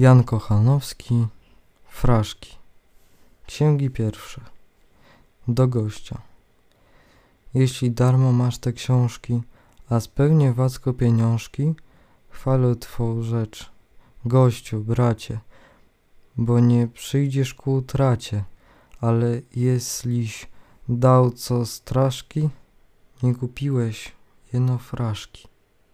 Jan Kochanowski, Fraszki. Księgi pierwsze. Do gościa. Jeśli darmo masz te książki, a spełnię wacko pieniążki, chwalę Twą rzecz. Gościu, bracie, bo nie przyjdziesz ku utracie, ale jeśliś dał co straszki, nie kupiłeś jeno fraszki.